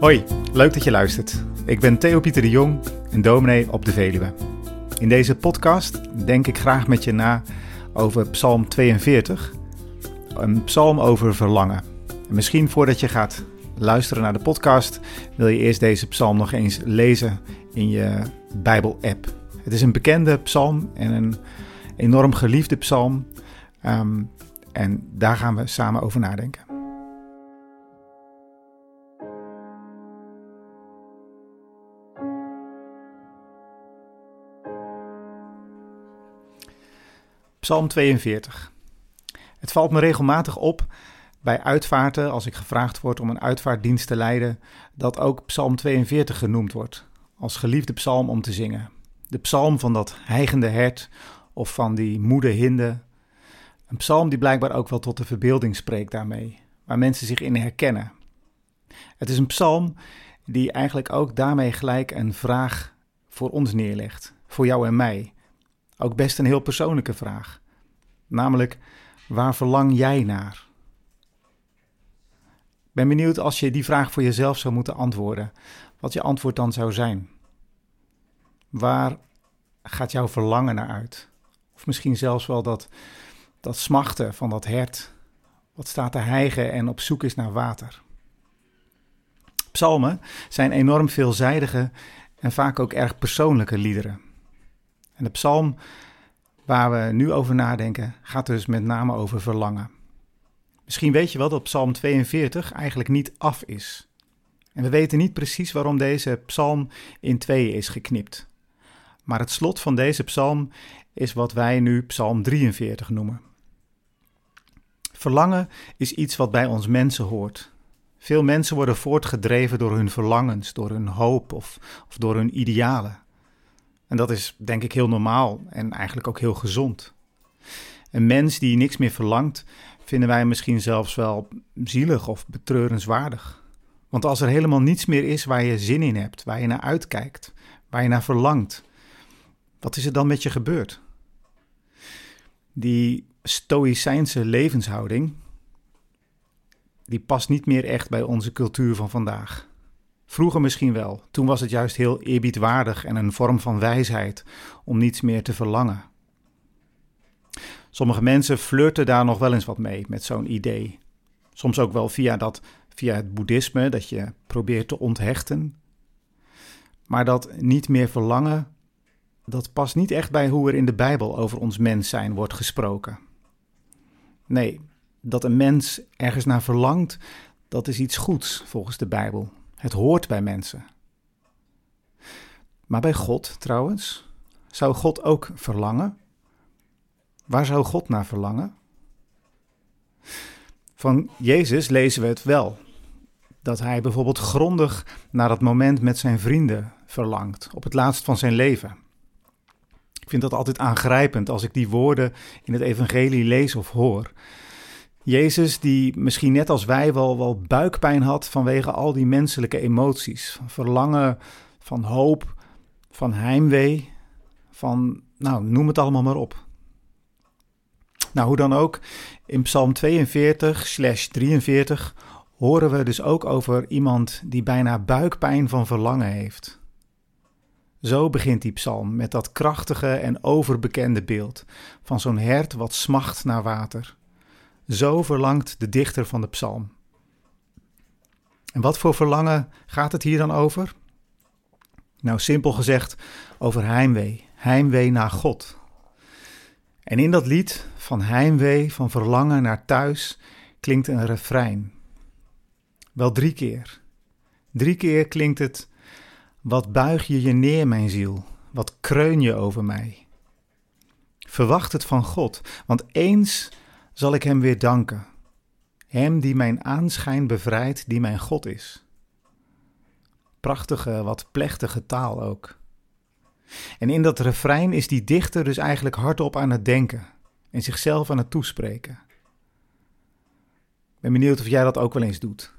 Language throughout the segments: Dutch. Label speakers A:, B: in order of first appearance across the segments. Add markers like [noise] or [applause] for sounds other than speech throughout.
A: Hoi, leuk dat je luistert. Ik ben Theo Pieter de Jong, een dominee op de Veluwe. In deze podcast denk ik graag met je na over Psalm 42, een psalm over verlangen. En misschien voordat je gaat luisteren naar de podcast, wil je eerst deze psalm nog eens lezen in je Bijbel-app. Het is een bekende psalm en een enorm geliefde psalm. Ehm, en daar gaan we samen over nadenken. Psalm 42. Het valt me regelmatig op bij uitvaarten, als ik gevraagd word om een uitvaartdienst te leiden, dat ook Psalm 42 genoemd wordt, als geliefde psalm om te zingen. De psalm van dat heigende hert of van die moede hinde. Een psalm die blijkbaar ook wel tot de verbeelding spreekt daarmee, waar mensen zich in herkennen. Het is een psalm die eigenlijk ook daarmee gelijk een vraag voor ons neerlegt, voor jou en mij. Ook best een heel persoonlijke vraag. Namelijk, waar verlang jij naar? Ben benieuwd als je die vraag voor jezelf zou moeten antwoorden, wat je antwoord dan zou zijn. Waar gaat jouw verlangen naar uit? Of misschien zelfs wel dat, dat smachten van dat hert, wat staat te hijgen en op zoek is naar water. Psalmen zijn enorm veelzijdige en vaak ook erg persoonlijke liederen. En de psalm waar we nu over nadenken gaat dus met name over verlangen. Misschien weet je wel dat Psalm 42 eigenlijk niet af is. En we weten niet precies waarom deze psalm in tweeën is geknipt. Maar het slot van deze psalm is wat wij nu Psalm 43 noemen. Verlangen is iets wat bij ons mensen hoort. Veel mensen worden voortgedreven door hun verlangens, door hun hoop of, of door hun idealen. En dat is denk ik heel normaal en eigenlijk ook heel gezond. Een mens die niks meer verlangt, vinden wij misschien zelfs wel zielig of betreurenswaardig. Want als er helemaal niets meer is waar je zin in hebt, waar je naar uitkijkt, waar je naar verlangt, wat is er dan met je gebeurd? Die stoïcijnse levenshouding, die past niet meer echt bij onze cultuur van vandaag. Vroeger misschien wel, toen was het juist heel eerbiedwaardig en een vorm van wijsheid om niets meer te verlangen. Sommige mensen flirten daar nog wel eens wat mee met zo'n idee. Soms ook wel via, dat, via het boeddhisme, dat je probeert te onthechten. Maar dat niet meer verlangen, dat past niet echt bij hoe er in de Bijbel over ons mens zijn wordt gesproken. Nee, dat een mens ergens naar verlangt, dat is iets goeds volgens de Bijbel. Het hoort bij mensen. Maar bij God trouwens, zou God ook verlangen? Waar zou God naar verlangen? Van Jezus lezen we het wel. Dat hij bijvoorbeeld grondig naar dat moment met zijn vrienden verlangt, op het laatst van zijn leven. Ik vind dat altijd aangrijpend als ik die woorden in het evangelie lees of hoor. Jezus, die misschien net als wij wel, wel buikpijn had vanwege al die menselijke emoties. Verlangen, van hoop, van heimwee, van, nou, noem het allemaal maar op. Nou, hoe dan ook, in Psalm 42 slash 43 horen we dus ook over iemand die bijna buikpijn van verlangen heeft. Zo begint die psalm met dat krachtige en overbekende beeld van zo'n hert wat smacht naar water. Zo verlangt de dichter van de psalm. En wat voor verlangen gaat het hier dan over? Nou, simpel gezegd, over heimwee. Heimwee naar God. En in dat lied van heimwee, van verlangen naar thuis, klinkt een refrein. Wel drie keer. Drie keer klinkt het: Wat buig je je neer, mijn ziel? Wat kreun je over mij? Verwacht het van God, want eens zal ik Hem weer danken. Hem die mijn aanschijn bevrijdt, die mijn God is. Prachtige, wat plechtige taal ook. En in dat refrein is die dichter dus eigenlijk hardop aan het denken en zichzelf aan het toespreken. Ik ben benieuwd of jij dat ook wel eens doet.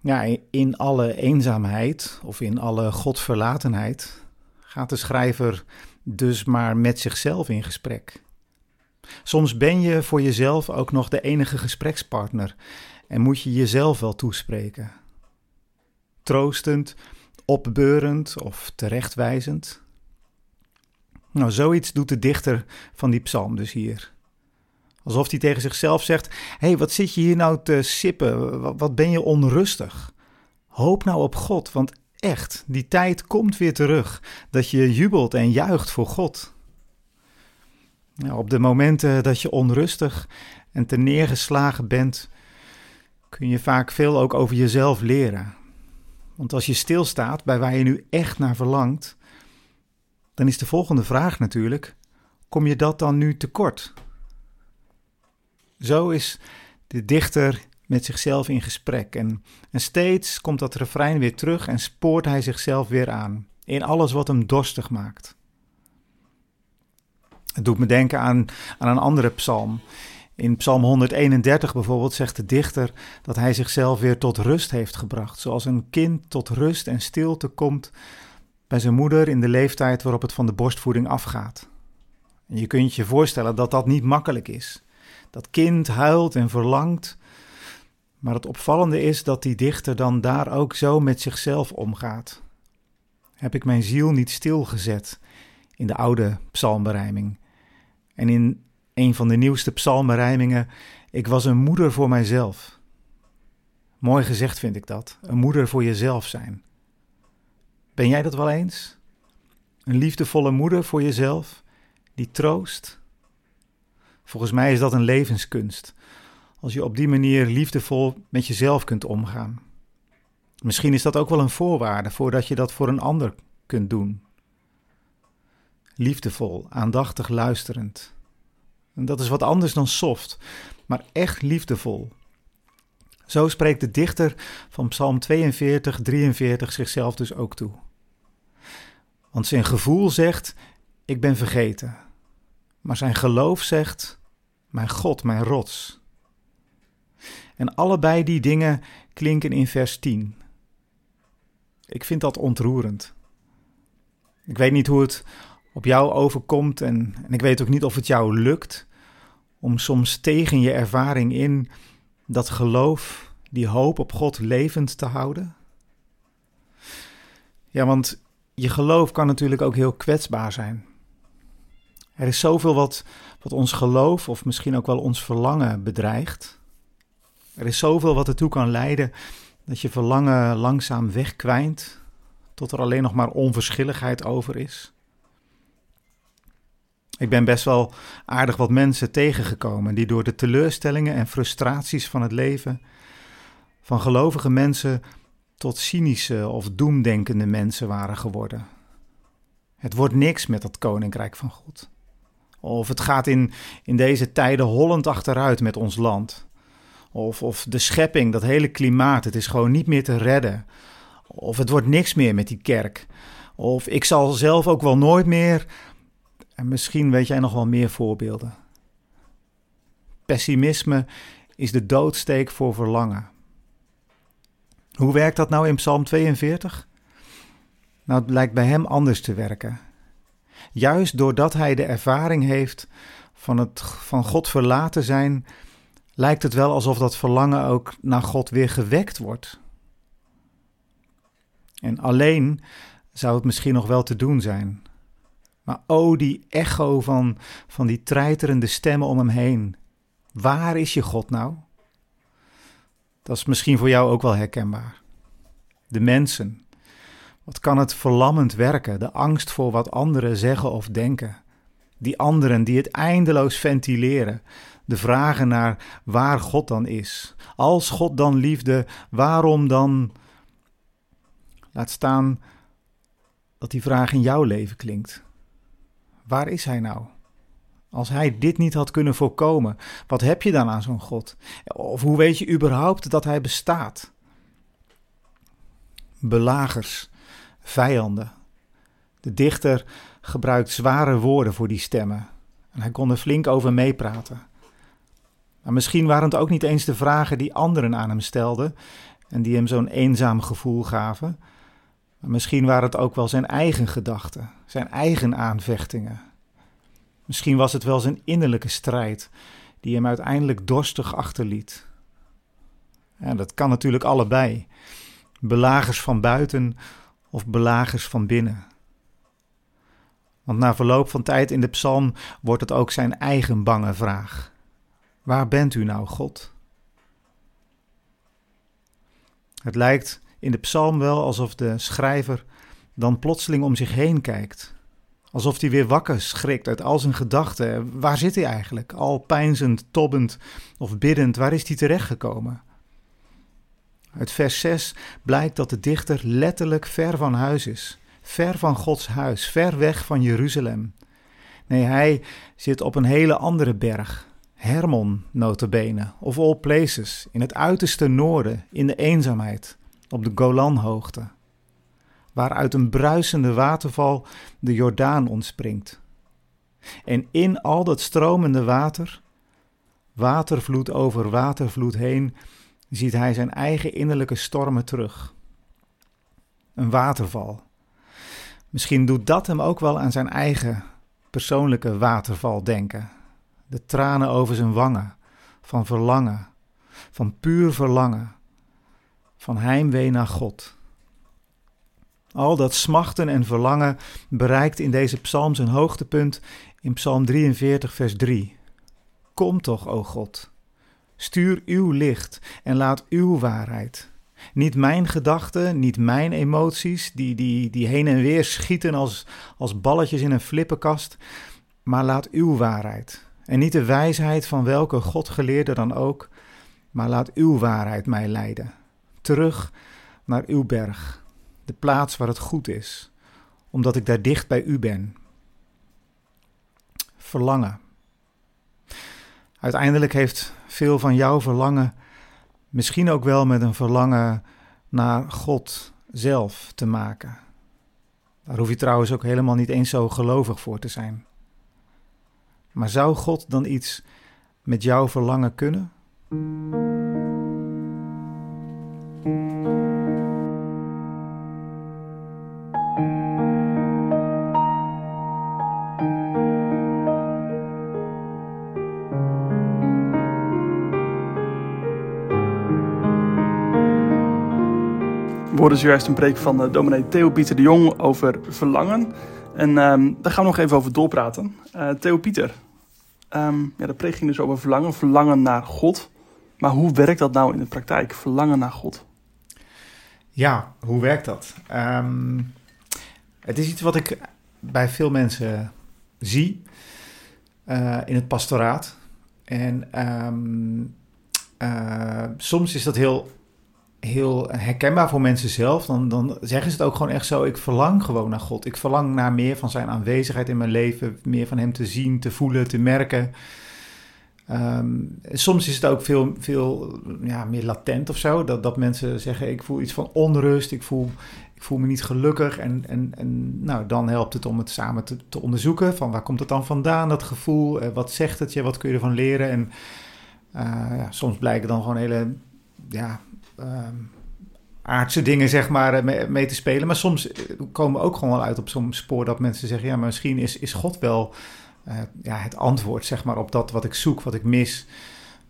A: Ja, in alle eenzaamheid of in alle godverlatenheid gaat de schrijver dus maar met zichzelf in gesprek. Soms ben je voor jezelf ook nog de enige gesprekspartner en moet je jezelf wel toespreken. troostend, opbeurend of terechtwijzend. Nou, zoiets doet de dichter van die psalm dus hier. Alsof hij tegen zichzelf zegt: Hé, hey, wat zit je hier nou te sippen? Wat ben je onrustig? Hoop nou op God, want echt, die tijd komt weer terug dat je jubelt en juicht voor God. Op de momenten dat je onrustig en te neergeslagen bent, kun je vaak veel ook over jezelf leren. Want als je stilstaat bij waar je nu echt naar verlangt, dan is de volgende vraag natuurlijk: kom je dat dan nu tekort? Zo is de dichter met zichzelf in gesprek en, en steeds komt dat refrein weer terug en spoort hij zichzelf weer aan in alles wat hem dorstig maakt. Het doet me denken aan, aan een andere psalm. In Psalm 131 bijvoorbeeld zegt de dichter dat hij zichzelf weer tot rust heeft gebracht, zoals een kind tot rust en stilte komt bij zijn moeder in de leeftijd waarop het van de borstvoeding afgaat. En je kunt je voorstellen dat dat niet makkelijk is. Dat kind huilt en verlangt, maar het opvallende is dat die dichter dan daar ook zo met zichzelf omgaat. Heb ik mijn ziel niet stilgezet in de oude psalmberijming? En in een van de nieuwste psalmberijmingen, ik was een moeder voor mijzelf. Mooi gezegd vind ik dat, een moeder voor jezelf zijn. Ben jij dat wel eens? Een liefdevolle moeder voor jezelf, die troost? Volgens mij is dat een levenskunst, als je op die manier liefdevol met jezelf kunt omgaan. Misschien is dat ook wel een voorwaarde voordat je dat voor een ander kunt doen. Liefdevol, aandachtig luisterend. En dat is wat anders dan soft, maar echt liefdevol. Zo spreekt de dichter van Psalm 42, 43 zichzelf dus ook toe. Want zijn gevoel zegt: Ik ben vergeten. Maar zijn geloof zegt: Mijn God, mijn rots. En allebei die dingen klinken in vers 10. Ik vind dat ontroerend. Ik weet niet hoe het op jou overkomt en, en ik weet ook niet of het jou lukt om soms tegen je ervaring in dat geloof, die hoop op God levend te houden. Ja, want je geloof kan natuurlijk ook heel kwetsbaar zijn. Er is zoveel wat, wat ons geloof of misschien ook wel ons verlangen bedreigt. Er is zoveel wat ertoe kan leiden dat je verlangen langzaam wegkwijnt, tot er alleen nog maar onverschilligheid over is. Ik ben best wel aardig wat mensen tegengekomen die door de teleurstellingen en frustraties van het leven van gelovige mensen tot cynische of doemdenkende mensen waren geworden. Het wordt niks met dat koninkrijk van God. Of het gaat in, in deze tijden hollend achteruit met ons land. Of, of de schepping, dat hele klimaat, het is gewoon niet meer te redden. Of het wordt niks meer met die kerk. Of ik zal zelf ook wel nooit meer. En misschien weet jij nog wel meer voorbeelden. Pessimisme is de doodsteek voor verlangen. Hoe werkt dat nou in Psalm 42? Nou, het lijkt bij hem anders te werken. Juist doordat hij de ervaring heeft van het van God verlaten zijn, lijkt het wel alsof dat verlangen ook naar God weer gewekt wordt. En alleen zou het misschien nog wel te doen zijn. Maar oh, die echo van, van die treiterende stemmen om hem heen. Waar is je God nou? Dat is misschien voor jou ook wel herkenbaar. De mensen. Wat kan het verlammend werken, de angst voor wat anderen zeggen of denken. Die anderen die het eindeloos ventileren, de vragen naar waar God dan is. Als God dan liefde, waarom dan? Laat staan dat die vraag in jouw leven klinkt. Waar is Hij nou? Als hij dit niet had kunnen voorkomen, wat heb je dan aan zo'n God? Of hoe weet je überhaupt dat hij bestaat? Belagers, vijanden. De dichter gebruikt zware woorden voor die stemmen. En hij kon er flink over meepraten. Maar misschien waren het ook niet eens de vragen die anderen aan hem stelden en die hem zo'n eenzaam gevoel gaven. Misschien waren het ook wel zijn eigen gedachten, zijn eigen aanvechtingen. Misschien was het wel zijn innerlijke strijd die hem uiteindelijk dorstig achterliet. En dat kan natuurlijk allebei. Belagers van buiten of belagers van binnen? Want na verloop van tijd in de psalm wordt het ook zijn eigen bange vraag. Waar bent u nou, God? Het lijkt in de psalm wel alsof de schrijver dan plotseling om zich heen kijkt. Alsof hij weer wakker schrikt uit al zijn gedachten. Waar zit hij eigenlijk? Al pijnzend, tobbend of biddend, waar is hij terechtgekomen? Uit vers 6 blijkt dat de dichter letterlijk ver van huis is. Ver van Gods huis, ver weg van Jeruzalem. Nee, hij zit op een hele andere berg. Hermon, notabene, of all places, in het uiterste noorden, in de eenzaamheid, op de Golanhoogte, waaruit een bruisende waterval de Jordaan ontspringt. En in al dat stromende water, watervloed over watervloed heen, ziet hij zijn eigen innerlijke stormen terug. Een waterval. Misschien doet dat hem ook wel aan zijn eigen persoonlijke waterval denken. De tranen over zijn wangen, van verlangen, van puur verlangen, van heimwee naar God. Al dat smachten en verlangen bereikt in deze psalm zijn hoogtepunt in Psalm 43, vers 3. Kom toch, o God, stuur uw licht en laat uw waarheid. Niet mijn gedachten, niet mijn emoties, die, die, die heen en weer schieten als, als balletjes in een flippenkast, maar laat uw waarheid. En niet de wijsheid van welke Godgeleerde dan ook, maar laat uw waarheid mij leiden. Terug naar uw berg, de plaats waar het goed is, omdat ik daar dicht bij u ben. Verlangen. Uiteindelijk heeft veel van jouw verlangen misschien ook wel met een verlangen naar God zelf te maken. Daar hoef je trouwens ook helemaal niet eens zo gelovig voor te zijn. Maar zou God dan iets met jouw verlangen kunnen?
B: We hoorden zojuist een preek van uh, dominee Theo Pieter de Jong over verlangen. En um, daar gaan we nog even over doorpraten. Uh, Theo Pieter, um, ja, de preek ging dus over verlangen, verlangen naar God. Maar hoe werkt dat nou in de praktijk, verlangen naar God?
A: Ja, hoe werkt dat? Um, het is iets wat ik bij veel mensen zie uh, in het pastoraat. En soms is dat heel heel herkenbaar voor mensen zelf. Dan, dan zeggen ze het ook gewoon echt zo. Ik verlang gewoon naar God. Ik verlang naar meer van zijn aanwezigheid in mijn leven. Meer van hem te zien, te voelen, te merken. Um, soms is het ook veel, veel ja, meer latent of zo. Dat, dat mensen zeggen: Ik voel iets van onrust. Ik voel, ik voel me niet gelukkig. En, en, en nou, dan helpt het om het samen te, te onderzoeken. Van waar komt het dan vandaan, dat gevoel? Uh, wat zegt het je? Wat kun je ervan leren? En uh, ja, soms blijken dan gewoon hele ja, um, aardse dingen zeg maar eh, mee, te spelen. Maar soms eh, komen we ook gewoon wel uit op zo'n spoor dat mensen zeggen... ja, maar misschien is, is God wel ja, het antwoord zeg maar, op dat wat ik zoek, wat ik mis...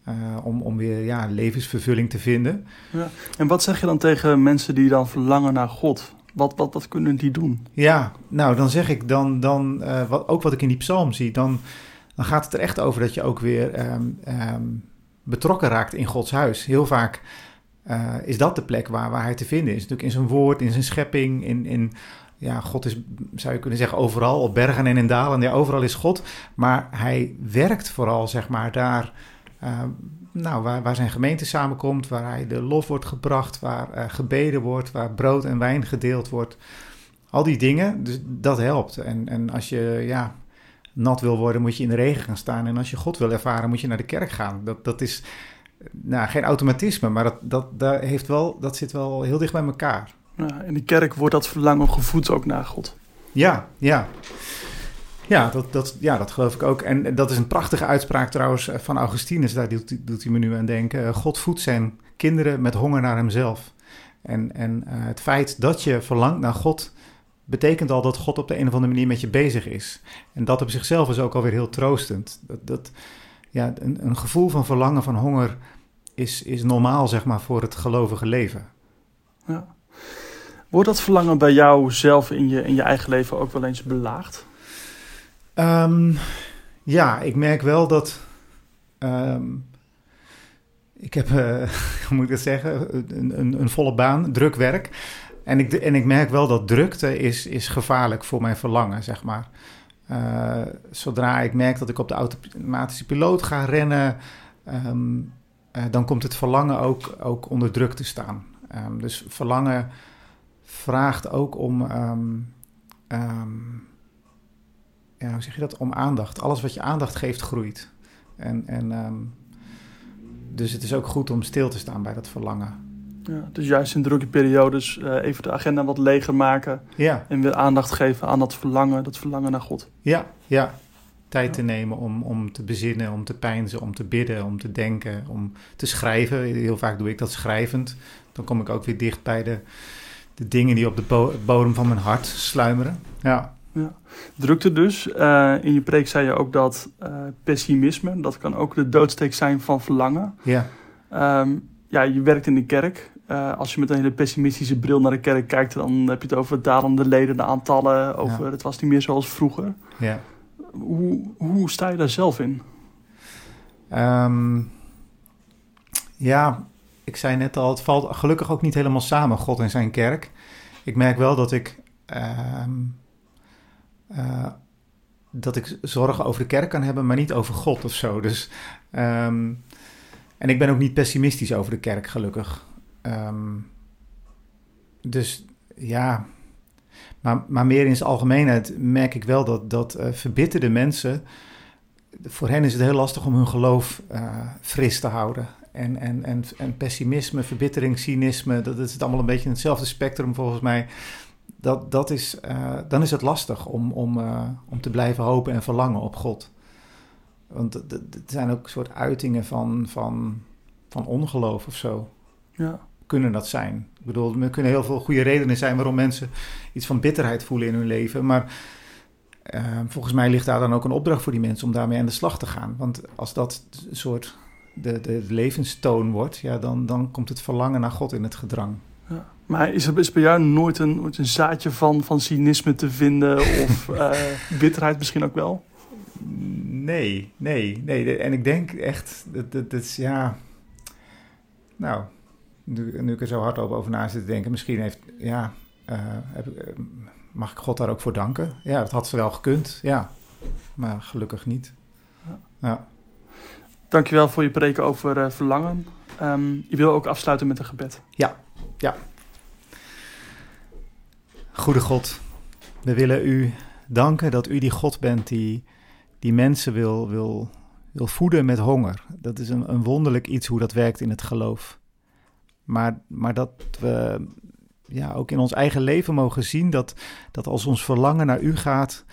A: Uh, om, om weer ja, levensvervulling te vinden.
B: Ja. En wat zeg je dan tegen mensen die dan verlangen naar God? Wat, wat, wat kunnen die doen?
A: Ja, nou dan zeg ik dan, dan uh, wat, ook wat ik in die psalm zie... dan, dan gaat het er echt over dat je ook weer um, um, betrokken raakt in Gods huis. Heel vaak uh, is dat de plek waar, waar hij te vinden is. Natuurlijk in zijn woord, in zijn schepping, in, in ja, God is, zou je kunnen zeggen, overal, op bergen en in dalen. Ja, overal is God. Maar hij werkt vooral, zeg maar, daar uh, nou, waar, waar zijn gemeente samenkomt, waar hij de lof wordt gebracht, waar uh, gebeden wordt, waar brood en wijn gedeeld wordt. Al die dingen, dus dat helpt. En, en als je ja, nat wil worden, moet je in de regen gaan staan. En als je God wil ervaren, moet je naar de kerk gaan. Dat, dat is nou, geen automatisme, maar dat, dat, dat, heeft wel, dat zit wel heel dicht bij elkaar.
B: Ja, in de kerk wordt dat verlangen gevoed ook naar God.
A: Ja, ja. Ja dat, dat, ja, dat geloof ik ook. En dat is een prachtige uitspraak trouwens van Augustinus. Daar doet, doet hij me nu aan denken. God voedt zijn kinderen met honger naar hemzelf. En, en uh, het feit dat je verlangt naar God... betekent al dat God op de een of andere manier met je bezig is. En dat op zichzelf is ook alweer heel troostend. Dat... dat ja, een, een gevoel van verlangen, van honger is, is normaal, zeg maar, voor het gelovige leven.
B: Ja. Wordt dat verlangen bij jou zelf in je, in je eigen leven ook wel eens belaagd?
A: Ehm, ja, ik merk wel dat. ehm, ik heb, eh, [laughs] hoe moet ik dat zeggen, een, een, een volle baan, druk werk. En ik, en ik merk wel dat drukte is, is gevaarlijk voor mijn verlangen, zeg maar. Eh, zodra ik merk dat ik op de automatische piloot ga rennen, ehm, eh, dan komt het verlangen ook, ook onder druk te staan. Dus verlangen vraagt ook om, ehm, ehm, ja, hoe zeg je dat, om aandacht. Alles wat je aandacht geeft, groeit. En, en ehm, dus het is ook goed om stil te staan bij dat verlangen.
B: Ja, dus juist in drukke periodes eh, even de agenda wat leger maken
A: Ja,
B: en weer aandacht geven aan dat verlangen, dat verlangen naar God.
A: ja, ja. Tijd
B: Ja.
A: te nemen om, om te bezinnen, om te peinzen, om te bidden, om te denken, om te schrijven. Heel vaak doe ik dat schrijvend. Dan kom ik ook weer dicht bij de, de dingen die op de bo- bodem van mijn hart sluimeren. Ja,
B: Drukte dus. Eh, in je preek zei je ook dat eh, pessimisme, dat kan ook de doodsteek zijn van verlangen.
A: ja,
B: Ehm, ja, je werkt in de kerk. Eh, als je met een hele pessimistische bril naar de kerk kijkt, dan heb je het over dalende leden, de aantallen, over
A: Ja.
B: het was niet meer zoals vroeger.
A: ja.
B: Hoe, hoe sta je daar zelf in?
A: Ehm, ja, ik zei net al, het valt gelukkig ook niet helemaal samen, God en zijn kerk. Ik merk wel dat ik, ehm, eh, dat ik zorgen over de kerk kan hebben, maar niet over God of zo. Dus, ehm, en ik ben ook niet pessimistisch over de kerk, gelukkig. Ehm, dus ja, maar, maar meer in zijn algemeenheid merk ik wel dat, dat eh, verbitterde mensen voor hen is het heel lastig om hun geloof eh, fris te houden. En, en, en, en pessimisme, verbittering, cynisme, dat is het allemaal een beetje in hetzelfde spectrum volgens mij. Dat, dat is, eh, dan is het lastig om, om, eh, om te blijven hopen en verlangen op God. Want het het zijn ook soort uitingen van, van, van ongeloof of zo.
B: Ja,
A: Kunnen dat zijn? Ik bedoel, er kunnen heel veel goede redenen zijn waarom mensen iets van bitterheid voelen in hun leven. Maar eh, volgens mij ligt daar dan ook een opdracht voor die mensen om daarmee aan de slag te gaan. Want als dat een soort de, de levenstoon wordt, ja, dan, dan komt het verlangen naar God in het gedrang.
B: ja. Maar is er is bij jou nooit een, nooit een zaadje van, van cynisme te vinden of [laughs] eh, bitterheid misschien ook wel?
A: Nee, nee, nee. En ik denk echt, dat, dat, dat is ja. Nou, nu, nu ik er zo hard over, na zit te denken, misschien heeft, ja, eh, heb ik, eh, mag ik God daar ook voor danken? Ja, dat had ze wel gekund, ja. Maar gelukkig niet. Ja.
B: Dankjewel voor je preken over eh, verlangen. Ehm, je wil ook afsluiten met een gebed.
A: Goede God, we willen u danken dat u die God bent die, die mensen wil, wil, wil voeden met honger. Dat is een, een wonderlijk iets hoe dat werkt in het geloof. Maar, maar dat we ja, ook in ons eigen leven mogen zien dat, dat als ons verlangen naar u gaat,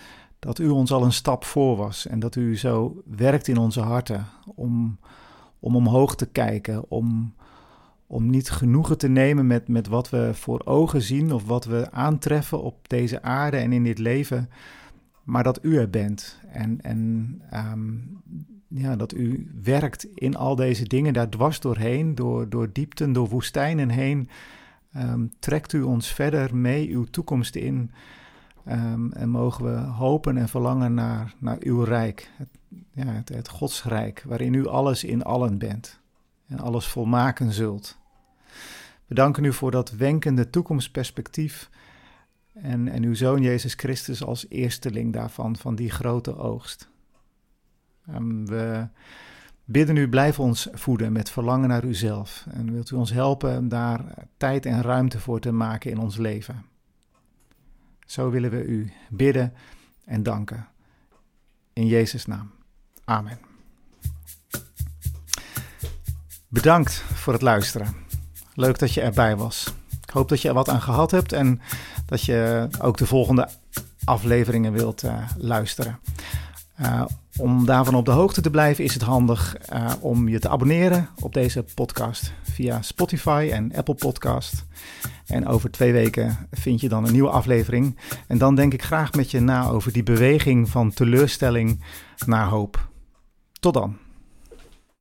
A: dat u ons al een stap voor was. En dat u zo werkt in onze harten om, om omhoog te kijken, om, om niet genoegen te nemen met, met wat we voor ogen zien of wat we aantreffen op deze aarde en in dit leven, maar dat u er bent en, en ehm, ja, dat u werkt in al deze dingen daar dwars doorheen, door, door diepten, door woestijnen heen. Ehm, trekt u ons verder mee uw toekomst in Ehm, en mogen we hopen en verlangen naar, naar uw rijk, het, ja, het, het Godsrijk, waarin u alles in allen bent en alles volmaken zult. We danken u voor dat wenkende toekomstperspectief en, en uw Zoon Jezus Christus als eersteling daarvan, van die grote oogst. Ehm, we bidden u, blijf ons voeden met verlangen naar uzelf en wilt u ons helpen daar tijd en ruimte voor te maken in ons leven. Zo willen we u bidden en danken. In Jezus' naam. Amen. Bedankt voor het luisteren. Leuk dat je erbij was. Ik hoop dat je er wat aan gehad hebt en dat je ook de volgende afleveringen wilt uh, luisteren. Uh, om daarvan op de hoogte te blijven is het handig uh, om je te abonneren op deze podcast via Spotify en Apple Podcast. En over twee weken vind je dan een nieuwe aflevering. En dan denk ik graag met je na over die beweging van teleurstelling naar hoop. Tot dan.